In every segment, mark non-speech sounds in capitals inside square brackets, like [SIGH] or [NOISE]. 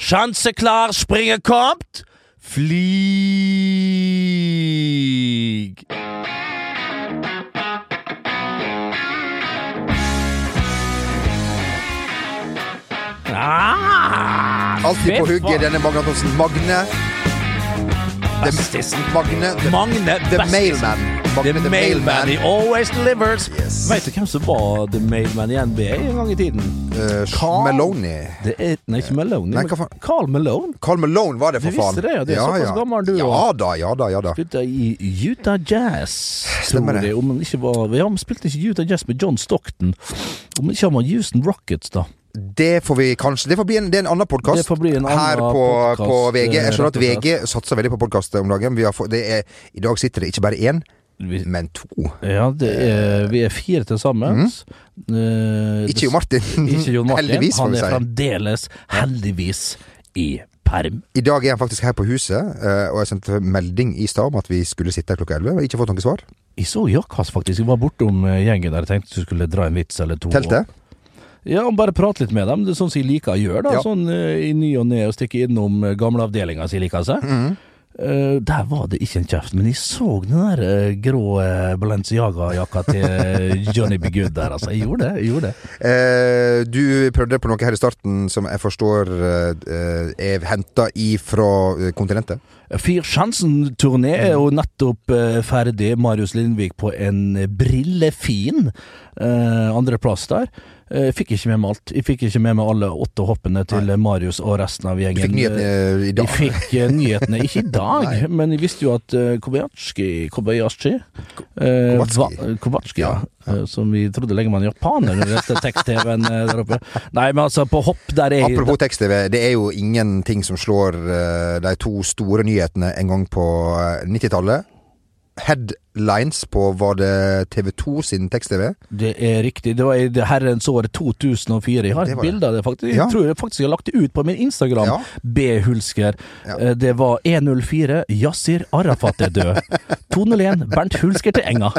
Sjanseklar, springer kommt, flyg! Ah, Alltid på hugget, denne Magne Antonsen. Magne Bestisen. Magne The, Magne the Bestisen. Mailman. Magne The Mailman. He always delivers. Yes. Vet du hvem som var The Mailman i NBA en gang i tiden? Uh, Carl. Maloney. Det er, nei, ikke Meloni Nei, men? Carl Malone. Carl Malone var det, for faen. Du visste det, ja. Det er såpass gammel du ja. Ja da, ja da, ja da. Spilte i Utah Jazz. Stemmer det. Om han ikke var Ja, han spilte ikke Utah Jazz med John Stockton. Om ikke han var Houston Rockets, da. Det får vi kanskje Det får bli en, det er en annen podkast her på, på VG. Jeg skjønner at. VG satser veldig på podkast om dagen. Vi har fått, det er, I dag sitter det ikke bare én, Vi, men to. ja, er, vi er fire til sammen. Mm. Uh, [LAUGHS] Ikke Jo Martin. Ikke Jon Martin. Heldigvis, får han er fremdeles, heldigvis, i perm. I dag er han faktisk her på huset, uh, og jeg sendte melding i stad om at vi skulle sitte her klokka 11. og Ikke fått noe svar. Jeg så Jakas, faktisk. Jeg var bortom gjengen der. Jeg tenkte du skulle dra en vits eller to. Teltet? Ja, bare prate litt med dem. Det er sånn som jeg liker å gjøre. da Ja. Sånn eh, i ny og ne og stikke innom uh, gamleavdelinga si, liker seg. Mm. Uh, der var det ikke en kjeft, men jeg så den der uh, grå uh, Balenciaga-jakka til eh, Johnny B. Good der, altså. Jeg gjorde det. jeg gjorde det Eh, du prøvde på noe her i starten som jeg forstår eh, er henta ifra eh, kontinentet. Fyr Sjansen-turné er jo nettopp eh, ferdig. Marius Lindvik på en brillefin andreplass der. Eh, Jeg fikk ikke med meg alt. Jeg fikk ikke med meg alle åtte hoppene til Marius og resten av gjengen. Du fikk nyhetene i dag? Jeg fikk eh, nyhetene, [LAUGHS] ikke i dag, Nei. men jeg visste jo at Kobayashi Kobayashi Kobayashi, Kobayashi ja. ja. eh, Som vi trodde lenge var en japaner, når dette tekst-TV-en eh, der oppe. Nei, men altså, på hopp der er Apropos tekst-TV, det er jo ingenting som slår eh, de to store nyhetene en gang på eh, 90-tallet. Headlines på var det TV2 sin tekst-TV. Det er riktig. Det var i det herrens år 2004. Jeg har et bilde av det, faktisk. Jeg tror jeg faktisk jeg har lagt det ut på min Instagram. Ja. B. Hulsker. Ja. Eh, Det var 1.04. Yasir Arafat er død. [LAUGHS] 2.01. Bernt Hulsker til Enga.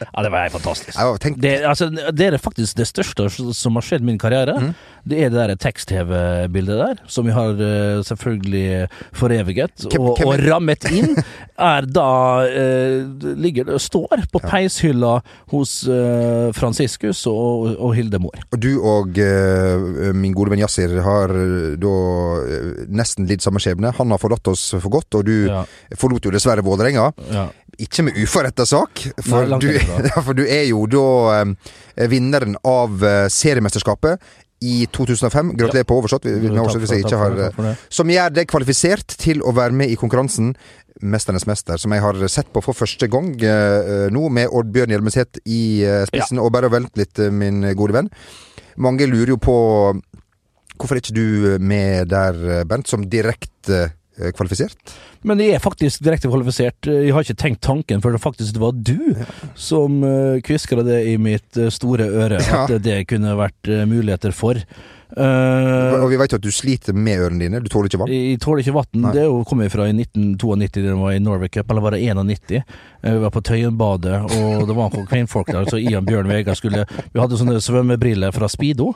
Ja, det var helt fantastisk. Det, altså, det er faktisk det største som har skjedd i min karriere. Mm. Det er det der tekst-TV-bildet der, som vi har eh, selvfølgelig foreviget Hvem- og, hvem og rammet inn. Er da eh, ligger står på peishylla hos eh, Franciscus og, og Hildemor. Og du og eh, min gode venn Yasir har eh, da eh, nesten lidd samme skjebne. Han har forlatt oss for godt, og du Ja, forlot jo dessverre Vålerenga. ja. Ikke med uforretta sak, for, Nei, du, [LAUGHS] ja, for du er jo da eh, vinneren av eh, seriemesterskapet i 2005. Gratulerer på oversatt, Vi, vi, Takk hvis jeg ikke har eh. Som gjør deg kvalifisert til å være med i konkurransen Mesternes mester, som jeg har sett på for første gang eh, nå, med Oddbjørn Hjelmeset i eh, spissen. Og bare vent litt, eh, min gode venn. Mange lurer jo på hvorfor er ikke du med der, eh, Bent, som direkte eh, kvalifisert? Men jeg er faktisk direkte kvalifisert. Jeg har ikke tenkt tanken før det faktisk var du som uh, kviskra det i mitt eh, store øre, Ja. at det kunne vært eh, muligheter for. Eh, Og vi vet jo at du sliter med ørene dine. Du tåler ikke vann. Jeg tåler ikke vann. Det jo kommet fra i 1992, da jeg var i Norway Cup, eller var det 91? Eh, Vi var på Tøyenbadet, og [LAUGHS] det var noen kvinnfolk der, så Ian Bjørn Vegard skulle Vi hadde sånne svømmebriller fra Speedo.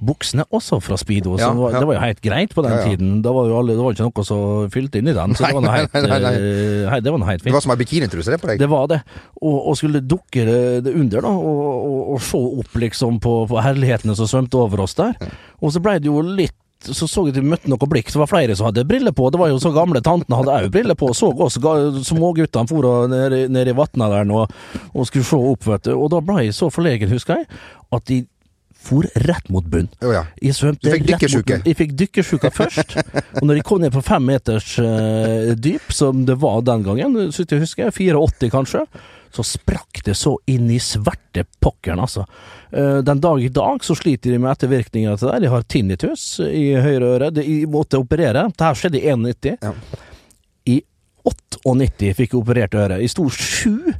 Buksene også fra Speedo, så Ja, det ja. det var jo helt greit på den Ja, tiden. Da var jo alle, det var ikke noe som fylte inn i den, så det var noe helt, Nei, nei, nei, eh, det var noe helt Det fint. var som ei bikinitruse det på deg. Det var det. Og, og skulle dukke det, det under, da, og, og, og se opp liksom på, på herlighetene som svømte over oss der. Og så blei det jo litt så så jeg at vi møtte noe blikk. Det var flere som hadde briller på. Det var jo så gamle tantene hadde òg briller på. Så oss småguttene for og ned, ned i vatna der nå og skulle se opp, vet du. Og da ble jeg så forlegen, husker jeg, at de for rett mot bunn. Oh, ja. Jeg svømte rett mot bunn. Jeg fikk dykkersjuka først. og når jeg kom ned på fem meters uh, dyp, som det var den gangen, så jeg husker, 84 kanskje, så sprakk det så inn i sverte pokkeren, altså. Eh, den dag i dag så sliter de med ettervirkninger til det der. De har tinnitus i høyre øre. De måtte operere. Dette skjedde i 91. Ja. I 98 fikk jeg operert øret. I stor sju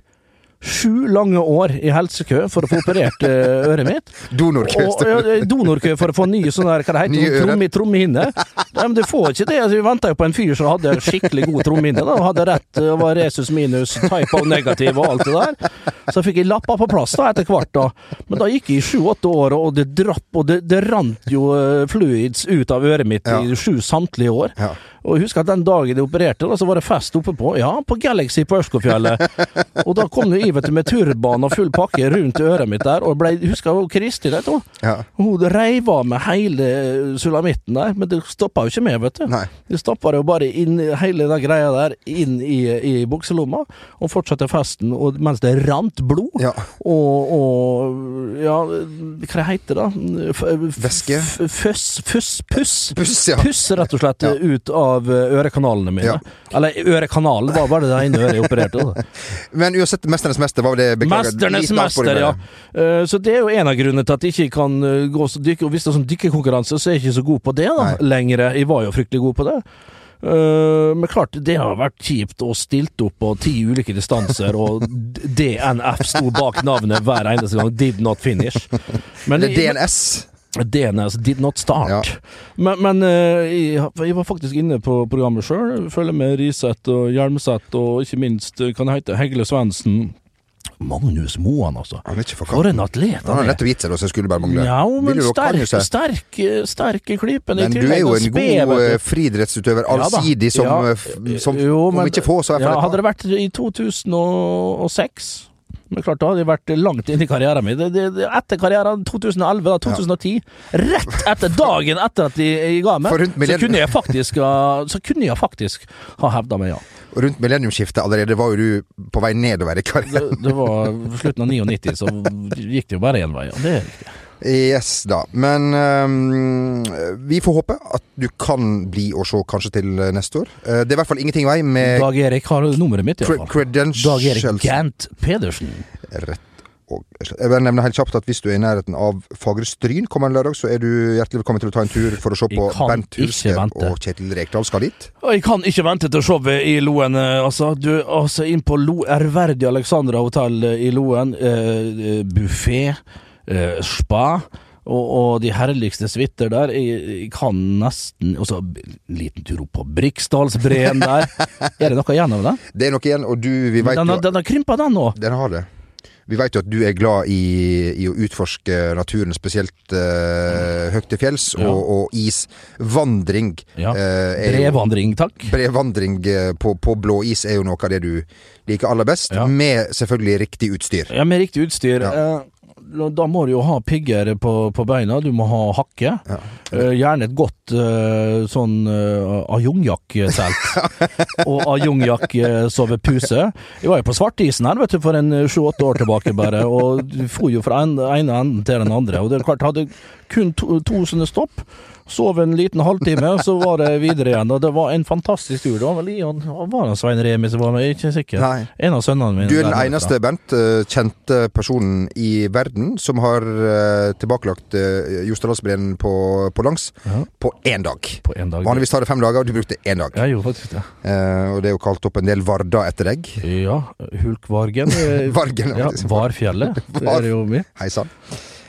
Sju lange år i helsekø for å få operert eh, øret mitt. Donorkø. Ja, donorkø for å få nye sånne der, hva det heter, tromme, trommehinne. Nei, men du får ikke det. Altså, Vi venta jo på en fyr som hadde skikkelig god trommehinne. da, og Hadde rett og var resus minus, type av negativ og alt det der. Så fikk jeg lappa på plass da etter hvert. da. Men da gikk jeg i sju-åtte år, og det drapp, og det, det rant jo eh, fluids ut av øret mitt Ja. i sju samtlige år. Ja. Og jeg husker at den dagen de opererte, da, så var det fest oppe på Ja, på Galaxy på Ørskogfjellet. [LAUGHS] og da kom jo jeg vet du, med turban og full pakke rundt øret mitt der, og ble, jeg husker hun Kristin, vet du. Ja. Hun reiv av med hele sulamitten der, men det stoppa jo ikke med, vet du. Nei. Det stoppa jo bare inn hele den greia der inn i, i bukselomma, og fortsatte festen og, mens det rant blod. Ja. Og, og ja, hva heter det? da? Væske? Føss, Føss, puss. Puss, ja. Puss rett og slett ut av eh, ørekanalene mine. Ja. Eller ørekanalen var bare det ene øret jeg opererte. Da. [LAUGHS] Men uansett, 'Mesternes mester' var det beklager. Mesternes mester, ja. Eh, Så det er jo en av grunnene til at jeg ikke kan eh, gå så dykke. Og hvis det er sånn dykkerkonkurranse, så er jeg ikke så god på det da, Nei. lenger. Jeg var jo fryktelig god på det. Men klart, det har vært kjipt å stilt opp på ti ulike distanser, og DNF sto bak navnet hver eneste gang. Did not finish. Men Eller DNS. DNS did not start. Ja. Men, men eh, jeg, jeg var faktisk inne på programmet sjøl. Følger med Riseth og Hjelmseth, og ikke minst, eh, kan jeg hete, Hegle Svendsen. Magnus Moan, altså. Han er ikke for For en atlet Han har han er. nettopp gitt seg, så jeg skulle bare mangle. Ja, men sterk, sterk, eh, sterk i klypen. Men du er jo en god vet du. eh, Ja som, Ja, eh, som jo, om ikke få, så i hvert Ja, fall hadde det vært i 2006 men klart, da hadde jeg vært langt inn i karrieren min. Det, det, etter karrieren 2011, da, 2010, rett etter dagen etter at jeg, jeg ga meg, så kunne jeg faktisk så kunne jeg faktisk ha hevda meg, ja. Og Rundt millenniumsskiftet allerede var jo du på vei nedover i karrieren. Det, det var slutten av 99, så gikk det jo bare én vei. Og Det er riktig. Yes da. Men um, vi får håpe at du kan bli å se kanskje til neste år. Uh, det er i hvert fall ingenting i vei med Dag Erik har nummeret mitt, iallfall. credentials. Dag Erik Gant Pedersen. Rett og Jeg vil nevne helt kjapt at hvis du er i nærheten av Fagre Stryn kommende lørdag, så er du hjertelig velkommen til å ta en tur for å se på Jeg Husker og Kjetil Rekdal skal dit. Jeg kan ikke vente til showet i Loen. eh, Altså, du, altså inn på Lo, Ærverdig Alexandra hotell eh, i Loen. Eh, buffé, eh, spa. Og, og de herligste suiter der. Jeg, jeg kan nesten Og så en liten tur opp på Briksdalsbreen der. [LAUGHS] er det noe igjen av det? Det er noe igjen, og du Vi vet Den, jo den har krympa, den nå. Den har det. Vi vet jo at du er glad i, i å utforske naturen, spesielt eh, høyt til fjells, Ja. og, og isvandring. Ja. eh, er Brevandring, takk. Brevandring eh, på, på blå is er jo noe av det du liker aller best, Ja. med selvfølgelig riktig utstyr. Ja, med riktig utstyr. Ja. Eh, da må du jo ha pigger på, på beina, du må ha hakke. Ja. Uh, gjerne et godt uh, sånn uh, ajongjakk-telt. [LAUGHS] og ajongjakk-sovepuse. Jeg var jo på svartisen her vet du, for en sju-åtte år tilbake bare, og du for jo fra en ene enden til den andre. Og det er klart, hadde kun to, to sånne stopp. Sov en liten halvtime, og så var det videre igjen. Og det var en fantastisk tur. Det var vel Ian Var det Svein Remi som var med? Ikke sikker. Nei. En av sønnene mine. Du er den der var eneste, Bent, eh, kjente personen i verden som har eh, tilbakelagt uh, Jostedalsbreen på, på langs Ja. på én dag. På en dag. Vanligvis tar det fem dager, og du brukte én dag. Jeg gjorde faktisk det. Eh, og det er jo kalt opp en del varder etter deg. Ja, Hulkvargen. eh, [LAUGHS] Vargen, Ja, Varfjellet. [LAUGHS] Varfjellet. Det er jo mye. Hei sann.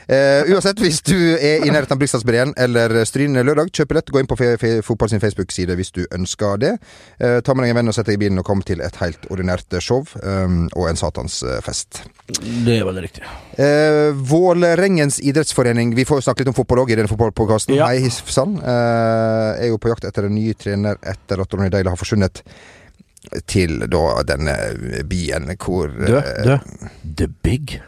Eh, uansett, hvis du er i nærheten av Brikstadsbreen eller Stryn lørdag, kjøp billett. Gå inn på Fotball sin Facebook-side hvis du ønsker det. Eh, ta med deg en venn og sett deg i bilen og kom til et helt ordinært show um, og en satansfest. eh. Det er veldig riktig. Eh, Vålerengens idrettsforening, vi får jo snakke litt om fotball òg i denne fotballpodkasten. Ja. Hei Sand. Eh, er jo på jakt etter en ny trener etter at Ronny Deila har forsvunnet til da denne byen hvor Død. Død. The Big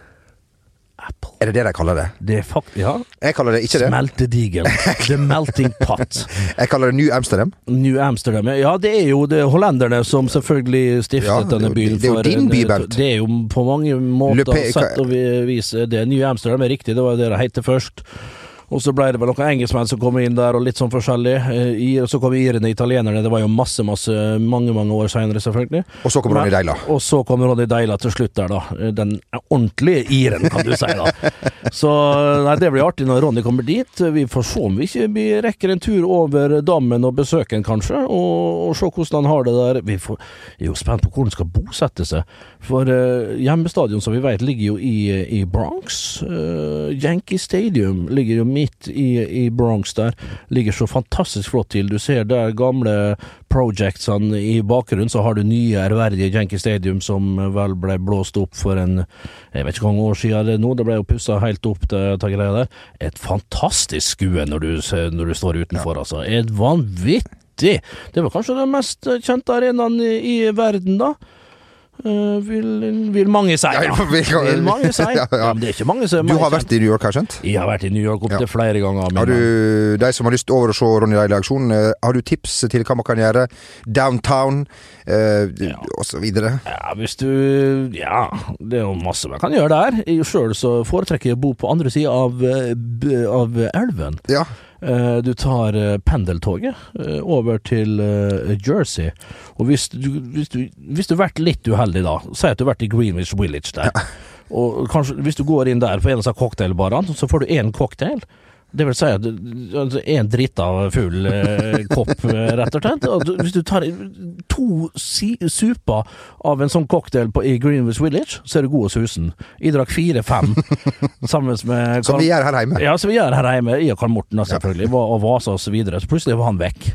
Apple. Er det det de kaller det? Det er fakt... Ja. Jeg kaller det ikke det. Smeltedigel. The Melting Pot. [LAUGHS] Jeg kaller det New Amsterdam. New Amsterdam. Ja, det er jo det hollenderne som selvfølgelig stiftet Ja, denne byen. det er jo din by, Bernt. Det er jo på mange måter sett og vis det. New Amsterdam er riktig, det var jo det det het først. Og så ble det vel noen engelskmenn som kom inn der, og litt sånn forskjellig. Eh, og så kom irene, italienerne. Det var jo masse, masse, mange mange år seinere, selvfølgelig. Og så kom Ronny Deila. Og så kom Ronny Deila til slutt der, da. Den ordentlige iren, kan du si, da. [LAUGHS] Så nei, det blir artig når Ronny kommer dit. Vi får se om vi ikke vi rekker en tur over dammen og besøke han, kanskje, og, og se hvordan han har det der. Vi får, er jo spent på hvor han skal bosette seg. For uh, hjemmestadion, som vi vet, ligger jo i, i Bronx. Uh, Yankee Stadium ligger jo midt i, i Bronx der. Ligger så fantastisk flott til. Du ser der gamle projectsene i bakgrunnen, så har du nye ærverdige Yankee Stadium som vel ble blåst opp for en Jeg vet ikke hvor mange år siden det nå, det ble jo pussa helt opp, det greia der. Et fantastisk skue når du, ser- når du står utenfor, altså. Et vanvittig Det var kanskje den mest kjente arenaen i, i verden, da. Eh, vil, vil mange si, Ja, Vil mange [LAUGHS] si. Ja, ja. Men det er ikke mange som Du har vært i New York, har jeg skjønt? Jeg har vært i New York opptil Ja. flere ganger. Har du, de som har lyst over å se Ronny Deila i aksjon, eh, har du tips til hva man kan gjøre? Downtown, eh, Ja. videre? Ja, hvis du Ja, det er jo masse man kan gjøre der. Sjøl så foretrekker jeg å bo på andre sida av, eh, av elven. Ja. Eh, Du tar eh, pendeltoget eh, over til Jersey. Og hvis du, hvis, du, hvis du har vært litt uheldig, da Si at du har vært i Greenwich Village der. Og kanskje hvis du går inn der på en av cocktailbarene, så får du én cocktail. Det vil si at altså, en drita full eh, kopp, eh, rett og slett. Hvis du tar to si, super av en sånn cocktail på, i Greenwich Village, så er du god og susen. Jeg drakk fire-fem [LAUGHS] sammen med Som vi gjør her hjemme. ja, som vi gjør her hjemme. Jeg og Karl Morten, da, selvfølgelig. Var, og vasa og så videre. Så plutselig var han vekk.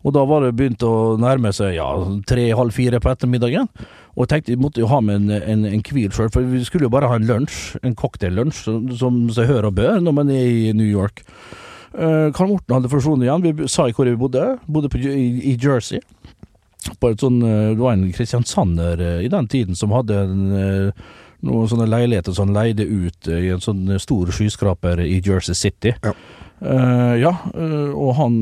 Og da var det begynt å nærme seg ja, tre-halv fire på ettermiddagen. Og jeg tenkte jeg måtte jo ha med en, en, en hvil sjøl, for vi skulle jo bare ha en lunsj, en cocktaillunsj, som, seg hør og bør når man er i New York. Uh, Karl Morten hadde forsvunnet igjen. Vi sa ikke hvor vi bodde. Bodde på, i, i Jersey. På et sånn, uh, det var en kristiansander uh, i den tiden som hadde en, eh, noen sånne leiligheter som han leide ut eh, i en sånn stor skyskraper i Jersey City. Ja. Eh, ja, uh, og han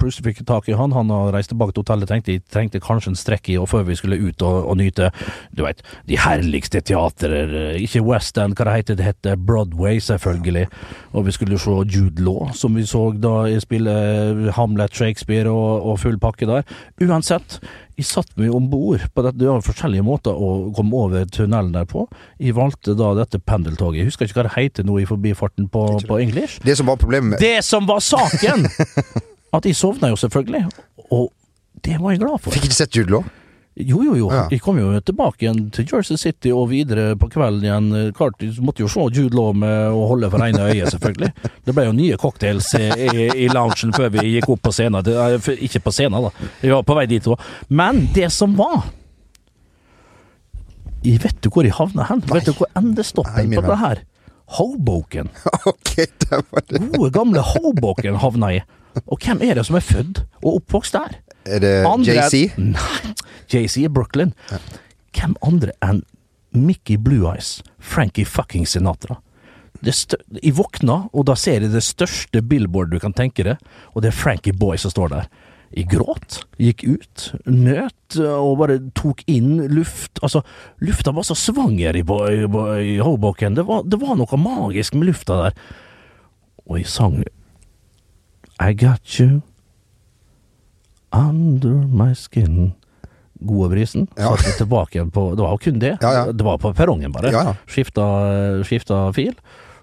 plutselig fikk tak i han. Han har reist tilbake til hotellet, tenkte de trengte kanskje en strekk i, og før vi skulle ut og, og nyte du vet, de herligste teatrer. eh, Ikke West End, hva det heter, det heter Broadway, selvfølgelig. Og vi skulle se Jude Law, som vi så da i spillet Hamlet, Shakespeare og, og full pakke der. Uansett, jeg satt meg om bord på dette. Det var forskjellige måter å komme over tunnelen der på. Jeg valgte da dette pendeltoget. Jeg husker ikke hva det heter nå i forbifarten på, på engelsk. Det som var problemet Det som var saken! [LAUGHS] At jeg sovna jo selvfølgelig, og det var jeg glad for. Fikk ikke sett Jude Law? Jo, jo, jo. Ja. Jeg kom jo tilbake igjen til Jersey City og videre på kvelden igjen. Klart, jeg måtte jo se Jude Law med å holde for ene øyet, selvfølgelig. Det ble jo nye cocktails i, i, loungen før vi gikk opp på scenen. Det, ikke på scenen, da. Vi var på vei dit òg. Men det som var jeg Vet du hvor jeg havna hen? Vet du hvor Nei, endestoppen Nei, på det her? Hoboken. [LAUGHS] okay, det var det Gode, gamle Hoboken havna i. Og hvem er det som er født og oppvokst der? Er det JC? [LAUGHS] Nei, JC er Brooklyn. Hvem andre enn Mickey Blue Eyes, Frankie fucking Sinatra? Jeg våkna, og da ser jeg det største billboard du kan tenke deg, og det er Frankie Boy som står der. Jeg gråt, gikk ut, nøt og bare tok inn luft. Altså, lufta var så svanger i, i, i Hoboken. Det var, det var noe magisk med lufta der. Og jeg sang I got you under my skin. Gode brisen. Ja. Satte tilbake igjen på Det var jo kun det. Ja, ja. Det var på perrongen, bare. Ja. Skifta, skifta fil.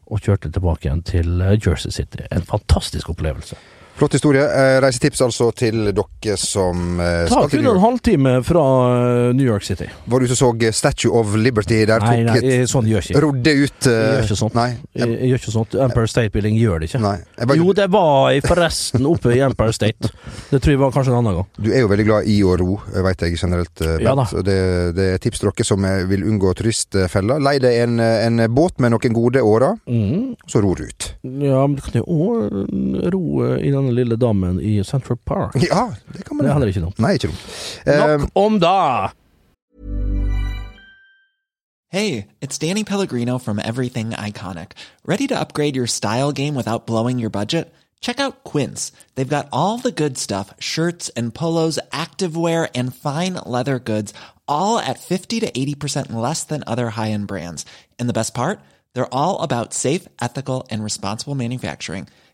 Og kjørte tilbake igjen til Jersey City. En fantastisk opplevelse. Flott historie. Eh, Reisetips altså til dere som eh, Ta kun en halvtime fra eh, New York City. Var du som så Statue of Liberty? Der Nei, nei, jeg- sånn gjør ikke. Rodde ut uh, Jeg gjør ikke sånt. Nei. Jeg, jeg gjør ikke sånt. Empire State Building gjør det ikke. nei. Bare, Jo, det var jeg forresten oppe i Empire State. Det tror jeg var kanskje en annen gang. Du er jo veldig glad i å ro, veit jeg generelt. Bent. Ja da. Det, det er tips til dere som vil unngå turistfeller. Lei deg en, en båt med noen gode årer, Mm. så ror ut. Ja, men du kan jo òg ro i i denne lille dammen i Central Park. [LAUGHS] Ja, det kan man Det er heller ikke dumt. Nei, ikke dumt. Eh, Nok om da! Hey, it's Danny Pellegrino from Everything Iconic. Ready to upgrade your style game without blowing your budget? Check out Quince. They've got all the good stuff shirts and polos, activewear, and fine leather goods, all at 50 to 80% less than other high end brands. And the best part? They're all about safe, ethical, and responsible manufacturing.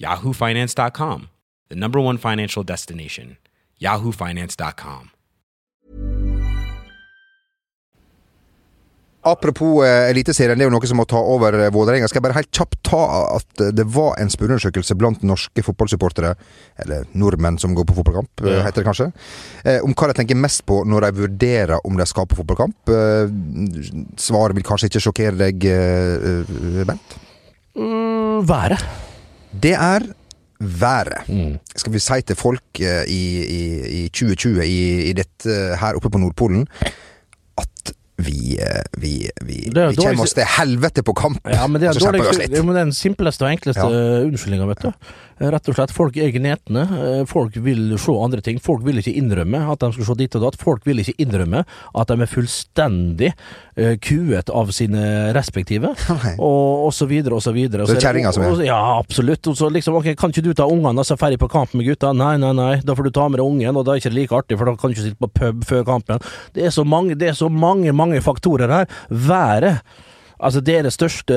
yahoofinance.com, the number one financial destination, yahoofinance.com. Apropos eh, Eliteserien, det er jo noe som må ta over eh, Vålerenga. Skal jeg bare helt kjapt ta at eh, det var en spørreundersøkelse blant norske fotballsupportere, eller nordmenn som går på fotballkamp, eh, Ja. heter det kanskje, eh, om hva de tenker mest på når de vurderer om de skal på fotballkamp. Eh, svaret vil kanskje ikke sjokkere deg, eh, eh, Bent? Mm, været. Det er været. Mm. Skal vi si til folk eh, i, i, i 2020 i, i dette her oppe på Nordpolen at vi, eh, vi, vi, vi kommer oss til helvete på kamp. Ja, men det er, og så dårlig, det er den simpleste og enkleste ja. unnskyldninga, vet du. Rett og slett, folk er gnetne. Eh, Folk vil se andre ting. Folk vil ikke innrømme at de skal se ditt og datt. Folk vil ikke innrømme at de er fullstendig uh, kuet av sine respektive, [LAUGHS] og, og så videre og så videre. Så det er kjerringa som er- Ja, absolutt. Og så liksom, ok, kan ikke du ta ungene og så ferdig på kamp med gutta? Nei, nei, nei, da får du ta med deg ungen, og da er det ikke like artig, for da kan du ikke sitte på pub før kampen. Det er så mange, det er så mange, mange faktorer her. Været. Altså, det er det største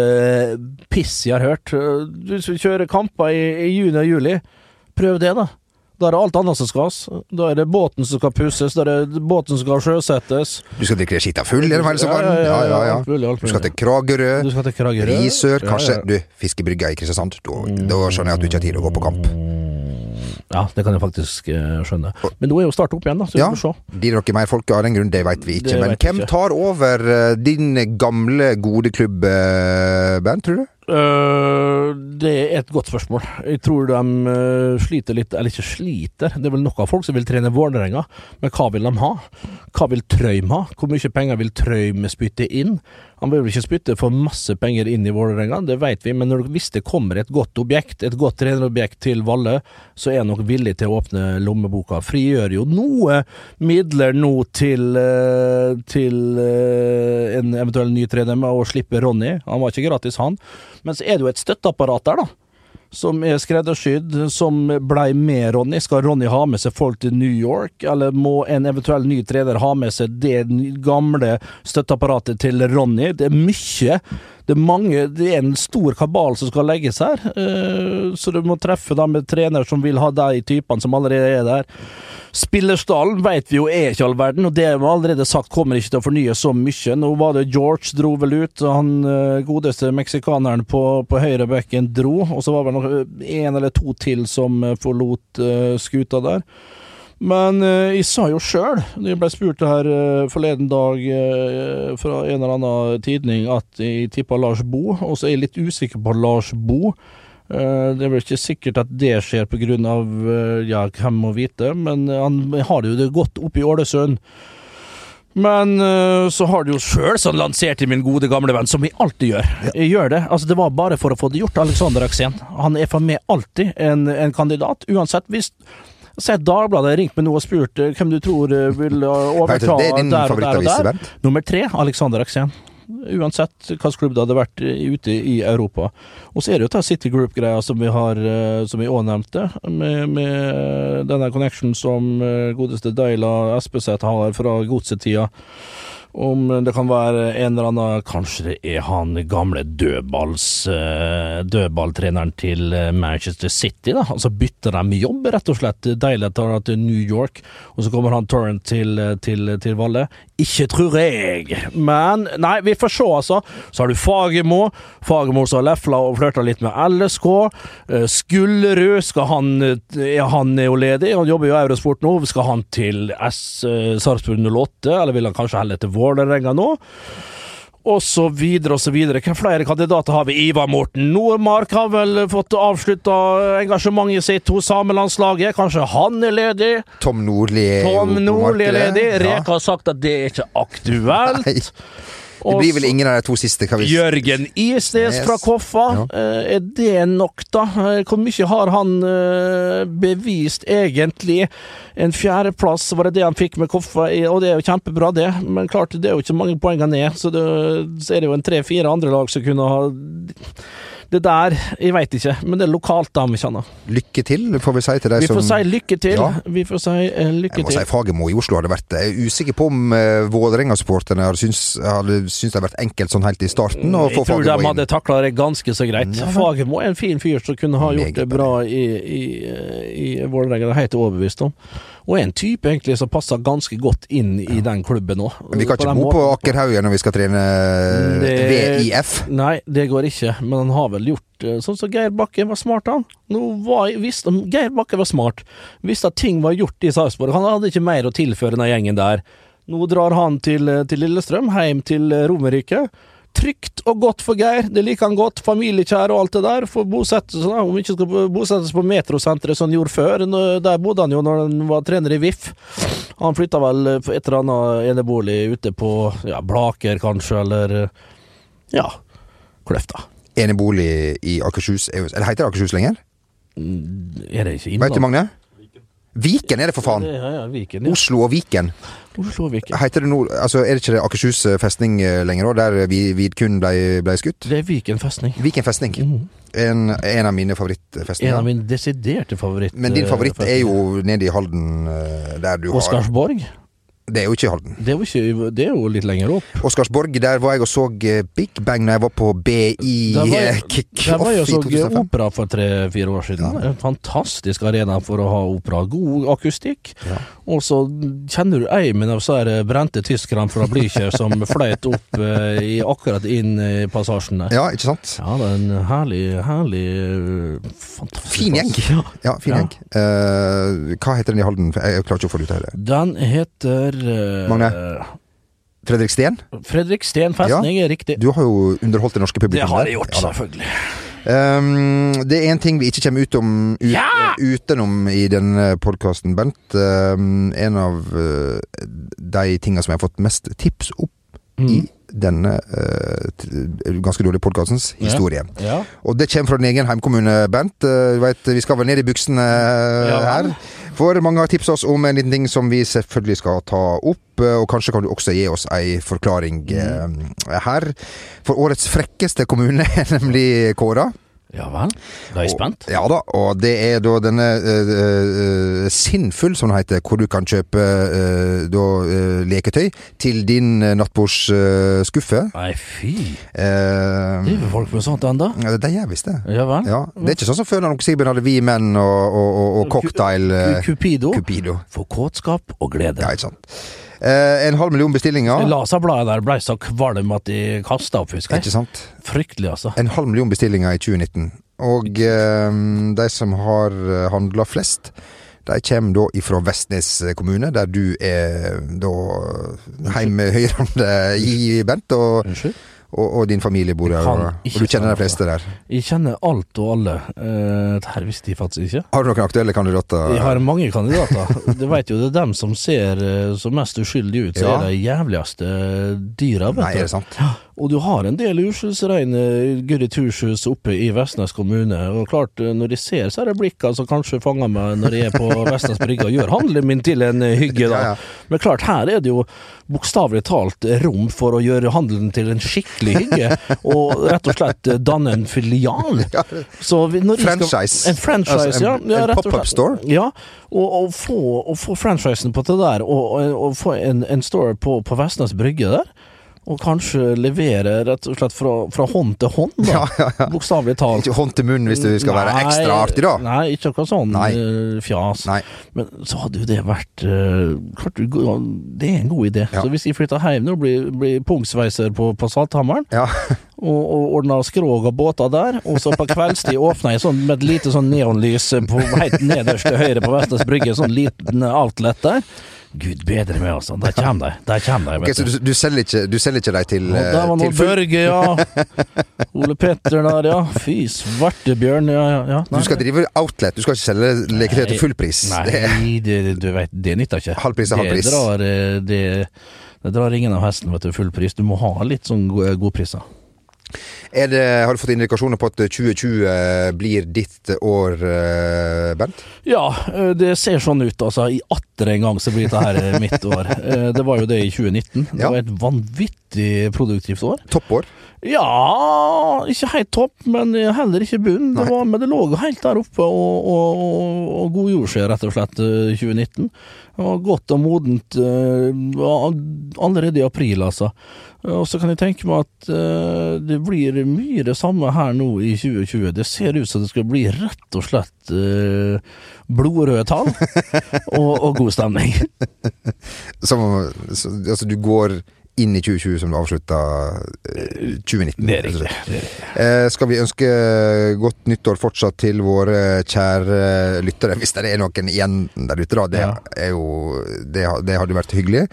piss jeg har hørt. Du skal kjøre kamper i, i juni og juli. Prøv det, da. Da er det alt annet som skal has. Da er det båten som skal pusses, da er det båten som skal sjøsettes. Du skal drikke skita full gjennom som sommeren? Ja, ja, ja, ja, alt mulig, alt Du skal til Kragerø, Du skal til Kragerø. Risør, kanskje. Du, fiskebrygga i Kristiansand. Da, da skjønner jeg at du ikke har tid til å gå på kamp. Ja, det kan jeg faktisk eh, skjønne. Men nå er jo start opp igjen, da, så vi Ja, får se. blir det noe mer folk av den grunn? Det veit vi ikke. Det Men hvem ikke. tar over eh, din gamle, gode klubb, eh, Bernt, tror du? Uh, det er et godt spørsmål. Jeg tror de uh, sliter litt Eller ikke sliter, det er vel noen folk som vil trene Vålerenga, men hva vil de ha? Hva vil Trøym ha? Hvor mye penger vil Trøym spytte inn? Han vil vel ikke spytte for masse penger inn i Vålerenga, det vet vi, men hvis det kommer et godt objekt, et godt trenerobjekt til Valle, så er han nok villig til å åpne lommeboka. Frigjør jo noe midler nå til, øh, til øh, en eventuell ny trener med å slippe Ronny. Han var ikke gratis, han. Men så er det jo et støtteapparat der, da. Som er skreddersydd, som blei med Ronny. Skal Ronny ha med seg folk til New York, eller må en eventuell ny trener ha med seg det gamle støtteapparatet til Ronny? Det er mye. Det er mange, det er en stor kabal som skal legges her, eh, så du må treffe da med trener som vil ha de typene som allerede er der. Spillerstallen vet vi jo er ikke all verden, og det vi allerede sagt kommer ikke til å fornye så mye. Nå var det George dro vel ut, han eh, godeste meksikaneren på, på høyre bekken dro, og så var det vel en eller to til som eh, forlot eh, skuta der. Men eh, jeg sa jo sjøl, da jeg ble spurt her eh, forleden dag eh, fra en eller annen tidning, at jeg tippa Lars Bo, og så er jeg litt usikker på Lars Bo. Det er vel ikke sikkert at det skjer på grunn av eh, ja, hvem må vite, men han har jo det godt oppe i Ålesund. Men så har du jo sjøl sånn lansert i min gode gamle venn, som vi alltid gjør. Jeg gjør det. Altså, det var bare for å få det gjort, Alexander Aksen. Han er for meg alltid en, en kandidat, uansett. Hvis Si jeg Dagbladet ringte ringt meg nå og spurt eh, hvem du tror eh, vil eh, overta er der og der og der. Nummer tre, Alexander Aksen. Uansett hvilken klubb det hadde vært ute i Europa. Og så er det jo ta City Group-greia som vi har, som vi òg nevnte, med, med denne connection som godeste Deila Espeseth har fra godsetida. Om det kan være en eller annen Kanskje det er han gamle dødballs eh, dødballtreneren til eh, Manchester City, da. Altså bytter de jobb, rett og slett. Deilig tar han til New York, og så kommer han Torrent til, eh, til, til Valle. Ikke tror jeg, men Nei, vi får se, altså. Så har du Fagermo. Fagermo som har lefla og flørta litt med LSK. Skullerud, skal han Er han jo ledig? Han jobber jo i Eurosport nå. Skal han til S Sarpsborg 08, eller vil han kanskje heller til Vålerenga nå? Og så videre og så videre. Hvem flere kandidater har vi? Ivar Morten Nordmark har vel fått avslutta engasjementet sitt hos samelandslaget. Kanskje han er ledig? Tom Nordli er Tom Nordli er ledig. Reka har sagt at det er ikke aktuelt. Nei. Det blir vel ingen av de to siste. Kan vi... Jørgen Isnes Yes. fra Koffa. Ja. Eh, Er det nok, da? Eh, Hvor mye har han eh, bevist, egentlig? En fjerdeplass, var det det han fikk med Koffa? Og det er jo kjempebra, det. Men klart, det er jo ikke mange poengene ned. Så, det, så er det jo en tre-fire andre lag som kunne ha Det der, jeg veit ikke. Men det er lokalt, da, om ikke annet. Lykke til, får vi si til de Vi får si lykke til. Ja. Vi får si lykke lykke Jeg må til. si Fagermo i Oslo hadde vært Jeg er usikker på om uh, Vålerenga-supporterne hadde syntes, det hadde vært enkelt sånn helt i starten Jeg tror de inn. hadde takla det ganske så greit. Ja. Fagermo er en fin fyr som kunne ha gjort Meget det bra i, i, i Vålerenga, det er jeg helt overbevist om. Og en type egentlig som passer ganske godt inn i den klubben òg. Vi kan ikke bo på Akerhaugen når vi skal trene Det- VIF. Nei, det går ikke, men han har vel gjort eh, sånn som Geir Bakke var smart, han. Var, visste, Geir Bakke var smart. Visste at ting var gjort i Sarpsborg. Han hadde ikke mer å tilføre den gjengen der. Nå drar han til, eh, til Lillestrøm, hjem til eh, Romerike. Trygt og godt for Geir, det liker han godt. Familiekjær og alt det der. Får bosette seg, da. Om ikke skal bosettes på Metrosenteret som han gjorde før. Der bodde han jo når han var trener i VIF. Han flytta vel et eller annet enebolig ute på ja, Blaker, kanskje, eller ja, Kløfta. Enebolig i Akershus er Eller heter det Akershus lenger? Er det ikke Vet du, Magne? Viken er det, for faen! Ja, ja, Viken, ja. Oslo og Viken. Oslo og Viken. Heter det no, Altså, er det ikke det Akershus festning eh, lenger, da, der Vidkun ble, ble skutt? Det er Viken festning. Viken festning. En, en av mine favorittfestninger. En av mine desiderte favoritt... Men din eh, favoritt er jo nede i Halden, eh, der du har Oscarsborg. Det er jo ikke i Halden. Det er jo, ikke, det er jo litt lenger opp. Oscarsborg, der var jeg og så eh, Big Bang når jeg var på BI kickoff var, eh, [LAUGHS] jeg- der var jeg og så opera for tre-fire år siden. En fantastisk arena for å ha opera. God akustikk. Ja. Og så kjenner du eimen av så brente tyskerne fra Blücher som [LAUGHS] fløyt opp eh, i, akkurat inn i passasjen der. Ja, ikke sant? Ja, det er en herlig, herlig Fantastisk Fin gjeng. Ja. Ja, fin Ja. gjeng. Uh, hva heter den i Halden? Jeg, klarer ikke å få det ut av det. Den heter Magne? Fredrik Steen? Fredrik Steen festning er riktig. Du har jo underholdt det norske publikum. Det har jeg gjort, Ja selvfølgelig. Um, det er en ting vi ikke kommer ut om, ut, Ja! utenom i denne podkasten, Bent. Um, en av uh, de tinga som jeg har fått mest tips opp Mm. i denne uh, ganske dårlige podkastens Ja. historie. Ja. Og det kommer fra din egen heimkommune, Bent. Uh, du vet, vi skal vel ned i buksene Ja her. For mange har tipsa oss om en liten ting som vi selvfølgelig skal ta opp. uh, Og kanskje kan du også gi oss ei forklaring Mm. uh, her. For årets frekkeste kommune er nemlig kåra. Ja vel. Da er jeg spent. Og, ja da, og det er da denne uh, uh, Sinnfull, som den heter, hvor du kan kjøpe uh, da, leketøy til din nattbordsskuffe. Nei, fy. Driver folk med sånt ennå? ja, det gjør visst det. Ja vel. Ja, det er ikke sånn som før da Sigbjørn hadde Vi menn og, og, og, cocktail Cu- Cupido. Cupido. For kåtskap og glede. Ja, ikke sant. Eh, en halv million bestillinger. Laserbladet der, ble så kvalm at de kasta opp, husker jeg. sant? Fryktelig, altså. En halv million bestillinger i 2019. Og eh, de som har handla flest, de kommer da ifra Vestnes kommune, der du er da hjemmehørende i, Bent. Og, Unnskyld? Og, og din familie bor her, og, og du kjenner de fleste der. Jeg kjenner alt og alle. Uh, det her visste jeg faktisk ikke. Har du noen aktuelle kandidater? Jeg har mange kandidater. [LAUGHS] Du veit jo, det er dem som ser så som mest uskyldige ut, så Ja. er de jævligste dyra, vet Nei, er det sant? [GASPS] Og du har en del uskyldsreine Guri Turshus oppe i Vestnes kommune. Og klart, eh, når de ser så er det blikkene som kanskje fanger meg når jeg er på [LAUGHS] Vestnes Brygge og gjør handelen min til en eh, hygge, da. Men klart, her er det jo bokstavelig talt rom for å gjøre handelen til en skikkelig hygge, og rett og slett danne en filial. [LAUGHS] Franchise. En franchise, Altså, en- ja. ja en pop-up store? Ja, og, og, få, og få franchisen på det der, og, og, og få en, en store på, på Vestnes Brygge der. Og kanskje levere rett og slett fra, fra hånd til hånd, da. [LAUGHS] Ja, ja, ja. Bokstavelig talt. Ikke hånd til munn hvis du skal være ekstra artig, da. Nei, ikke akkurat sånn Nei. eh, fjas. Nei. Men så hadde jo det vært uh, Det er en god idé. Så hvis jeg flytter hjem nå og blir, blir pungsveiser på, på Salthammeren, Ja. [LAUGHS] og, og ordna skrog og båter der, og så på kveldstid åpna jeg sånn med et lite sånn neonlys på helt nederst til høyre på Vestnes Brygge, sånn liten outlet der. Gud bedre meg, altså. Der kommer de. Der kommer de, Okay, så du. du, du selger ikke Du selger ikke deg til, Og der var eh, nå Børge, ja. [LAUGHS] Ole Petter der, ja. Fy svartebjørn, ja, ja. ja. Du skal drive outlet, du skal ikke selge leketøy til full pris. Er Nei, det, du vet, det nytter ikke. Halv pris er halv pris. Det drar, eh, det, det drar ingen av hesten, vet du, full pris. Du må ha litt sånn godpriser. Er det, har du fått indikasjoner på at 2020 blir ditt år, eh, Bent? Ja, eh, det ser sånn ut, altså. I atter en gang så blir dette her eh, mitt år. Eh, Det var jo det i 2019. Det Ja. var et vanvittig produktivt år. Toppår? Ja, ikke helt topp, men heller ikke bunn. Det, var, men det lå helt der oppe og, og, og, og godgjorde seg, rett og slett, eh, 2019. Det var godt og modent eh, allerede i april, altså. Og så kan jeg tenke meg at eh, det blir mye det samme her nå i 2020. Det ser ut som det skal bli rett og slett eh, blodrøde tall [LAUGHS] og, og god stemning. Som, så, altså, du går inn i 2020 som du avslutta eh, 2019. Det er riktig. Det er riktig. Eh, skal vi ønske godt nyttår fortsatt til våre kjære lyttere, hvis det er noen igjen der ute, da. Det, er jo, det, det hadde vært hyggelig.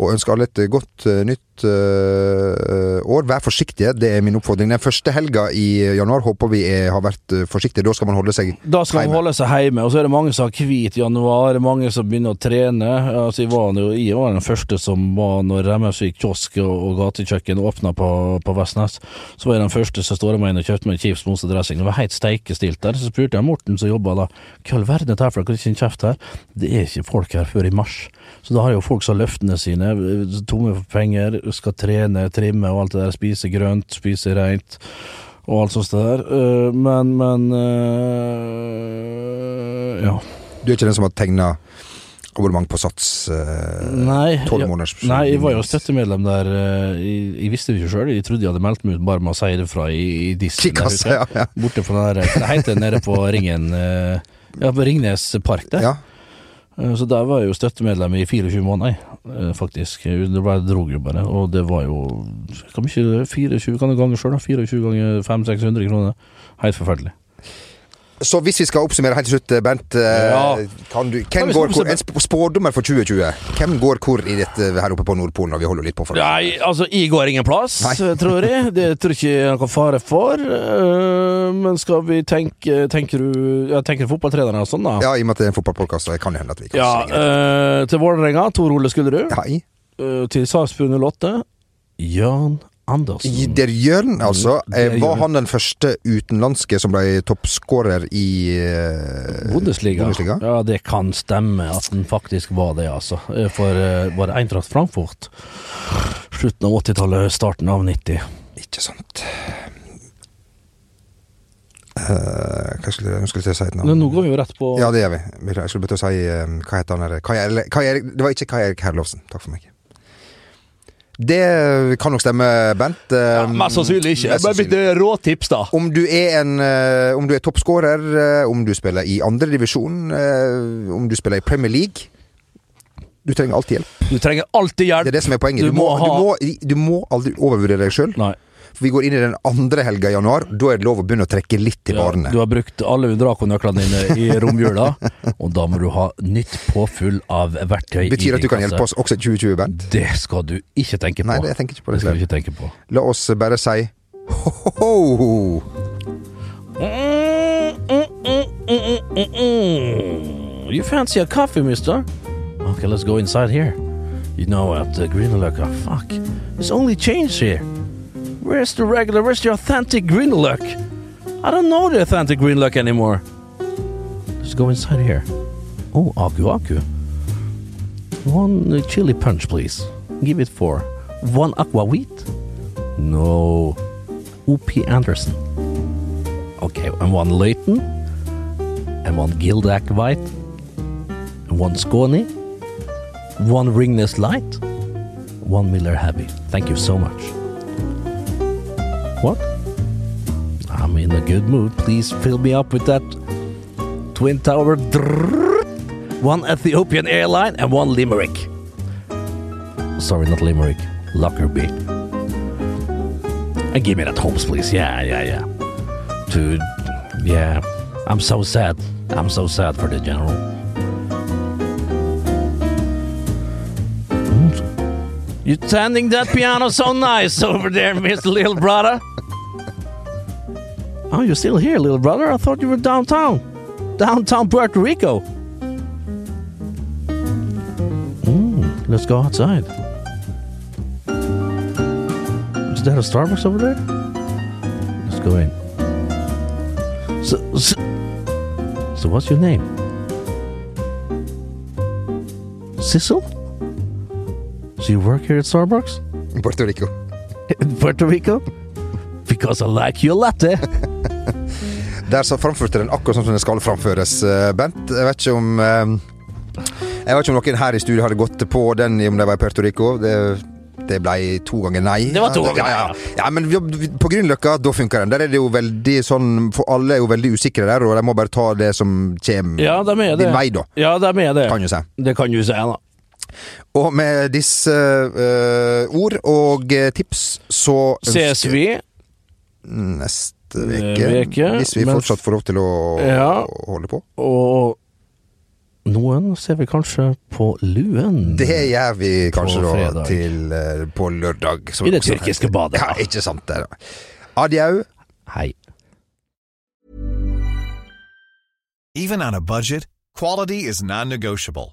Og ønske alle et godt eh, nytt eh, år. Vær forsiktige, det er min oppfordring. Den første helga i januar håper vi er, har vært eh, forsiktige. Da skal man holde seg hjemme. Da skal man holde seg hjemme, og så er det mange som har hvit januar, mange som begynner å trene. Altså, jeg, var, jo- jeg var den første som var når Remmersvik kiosk og, gatekjøkken åpna på, på Vestnes. Så var jeg den første som står meg inn og kjøpte meg Chiefs mosedressing. Det var helt steikestilt der. Så spurte jeg Morten som jobba da, hva i all verden er det her for noe, det ikke en kjeft her. Det er ikke folk her før i mars. Så da har jo folk har løftene sine, tomme for penger, skal trene, trimme og alt det der, spise grønt, spise reint. Og alt sånt der. Øh, men, men øh, Ja. Du er ikke den som har tegna abonnement på Sats? eh, tolv ja, måneders nei, jeg var jo støttemedlem der. Jeg, jeg visste det ikke sjøl. Jeg trodde jeg hadde meldt meg ut bare med å si det fra i, i disken. der ja, ja. Borte fra den der, det heter nede på Ringen øh, Ja, på Ringnes park der. ja. Eh, Så der var jeg jo støttemedlem i 24 måneder, eh, faktisk. Det bare dro jo bare, og det var jo Hvor ikke 24 kan du gange sjøl, da? 24 ganger 500-600 kroner. Helt forferdelig. Så hvis vi skal oppsummere helt til slutt, Bent. eh, Ja. Kan du, hvem går hvor, en spådommer for 2020? Hvem går hvor i dette her oppe på Nordpolen når vi holder litt på for det? Nei, altså, jeg går ingen plass, Nei. tror jeg. [LAUGHS] Det tror ikke jeg er noen fare for. Eh, Men skal vi tenke Tenker du ja, tenker du fotballtrenere og sånn, da? Ja, i og med at det er en fotballpodkast, så kan det hende at vi kan Ja, øh, eh, til Vålerenga, Tor Ole Skulderud. Hei. Eh, til Sarpsborg 08, Jan Andersen. Der Jørn, altså. Mm, Der eh, Var han den første utenlandske som ble toppskårer i eh, Bundesliga. Bundesliga? Ja, det kan stemme at den faktisk var det, altså. Eh, For eh, var det Eintracht Frankfurt? Slutten av 80-tallet, starten av 90. Ikke sant. Uh, hva skulle skulle til å si? Men nå går vi jo rett på Ja, det gjør vi. Jeg skulle begynt å si eh, Hva heter han der Kai Erik Det var ikke Kai Erik Herlovsen. Takk for meg. Det kan nok stemme, Bent. Ja, Mest sannsynlig ikke. mest Bare sannsynlig. et råtips, da. Om du er en eh, Om du er toppskårer, eh, om du spiller i andredivisjon, om du spiller i Premier League Du trenger alltid hjelp. Du trenger alltid hjelp. Det er det som er poenget. Du Du, må, må ha- du, må, du må aldri overvurdere deg sjøl. For vi går inn i den andre helga i januar. Da er det lov å begynne å trekke litt i Ja, du har brukt alle Undraco-nøklene dine i romjula, [LAUGHS] Og da må du ha nytt påfyll av verktøy i Betyr at du kan hjelpe oss også i 2020, Bent? Det skal du ikke tenke på. Nei, det jeg tenker ikke på det Det skal du ikke tenke på. La oss bare si ho-ho-ho! You fancy a coffee, mister? Okay, let's go inside here. You know, at uh, Greenlock, oh, fuck. There's only change here. Where's the regular, where's the authentic Greenlock? I don't know the authentic Greenlock anymore. Let's go inside here. Oh, Aku Aku. One chili punch, please. Give it four. One aqua wheat? No. O.P. Anderson. Okay, and one Leighton, and one Gildak White, and one Scone, one Ringness Light, one Miller Heavy. Thank you so much. What? I'm in a good mood. Please fill me up with that Twin Tower, one Ethiopian airline, and one Limerick. Sorry, not Limerick, Lockerbie. And give me that Holmes, please. Yeah, yeah, yeah. To, yeah. I'm so sad. I'm so sad for the general. You're tending that piano so nice over there, Mr. Little Brother. Oh, you're still here, little brother? I thought you were downtown. Downtown Puerto Rico. Mm, let's go outside. Is that a Starbucks over there? Let's go in. So, so, so what's your name? Cecil? So you work here at Starbucks In Puerto Rico. in Puerto Rico? Because I like your latte. [LAUGHS] Der så framførte den akkurat sånn som den skal framføres, eh, Bent. Jeg vet ikke om eh, Jeg vet ikke om noen her i studio hadde gått på den om de var i Puerto Rico. Det, det ble to ganger nei. Det var to ganger nei, ja. ja, men på Grünerløkka, da funker den. Der er det jo veldig sånn For alle er jo veldig usikre der, og de må bare ta det som kommer Ja, de din vei, da. Ja, de er det. Kan jo si. Det kan jo si, da. Og med disse uh, ord og tips, så Ses vi? neste Eh, uke. Hvis vi mens, fortsatt får lov til å Ja. holde på. Og noen ser vi kanskje på Luen. Det gjør vi kanskje På da til eh, på lørdag. som I det tyrkiske heter. badet, Ja, ikke sant det. da. Adjau. Hei. Even on a budget, quality is non-negotiable.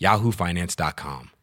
yahoofinance.com.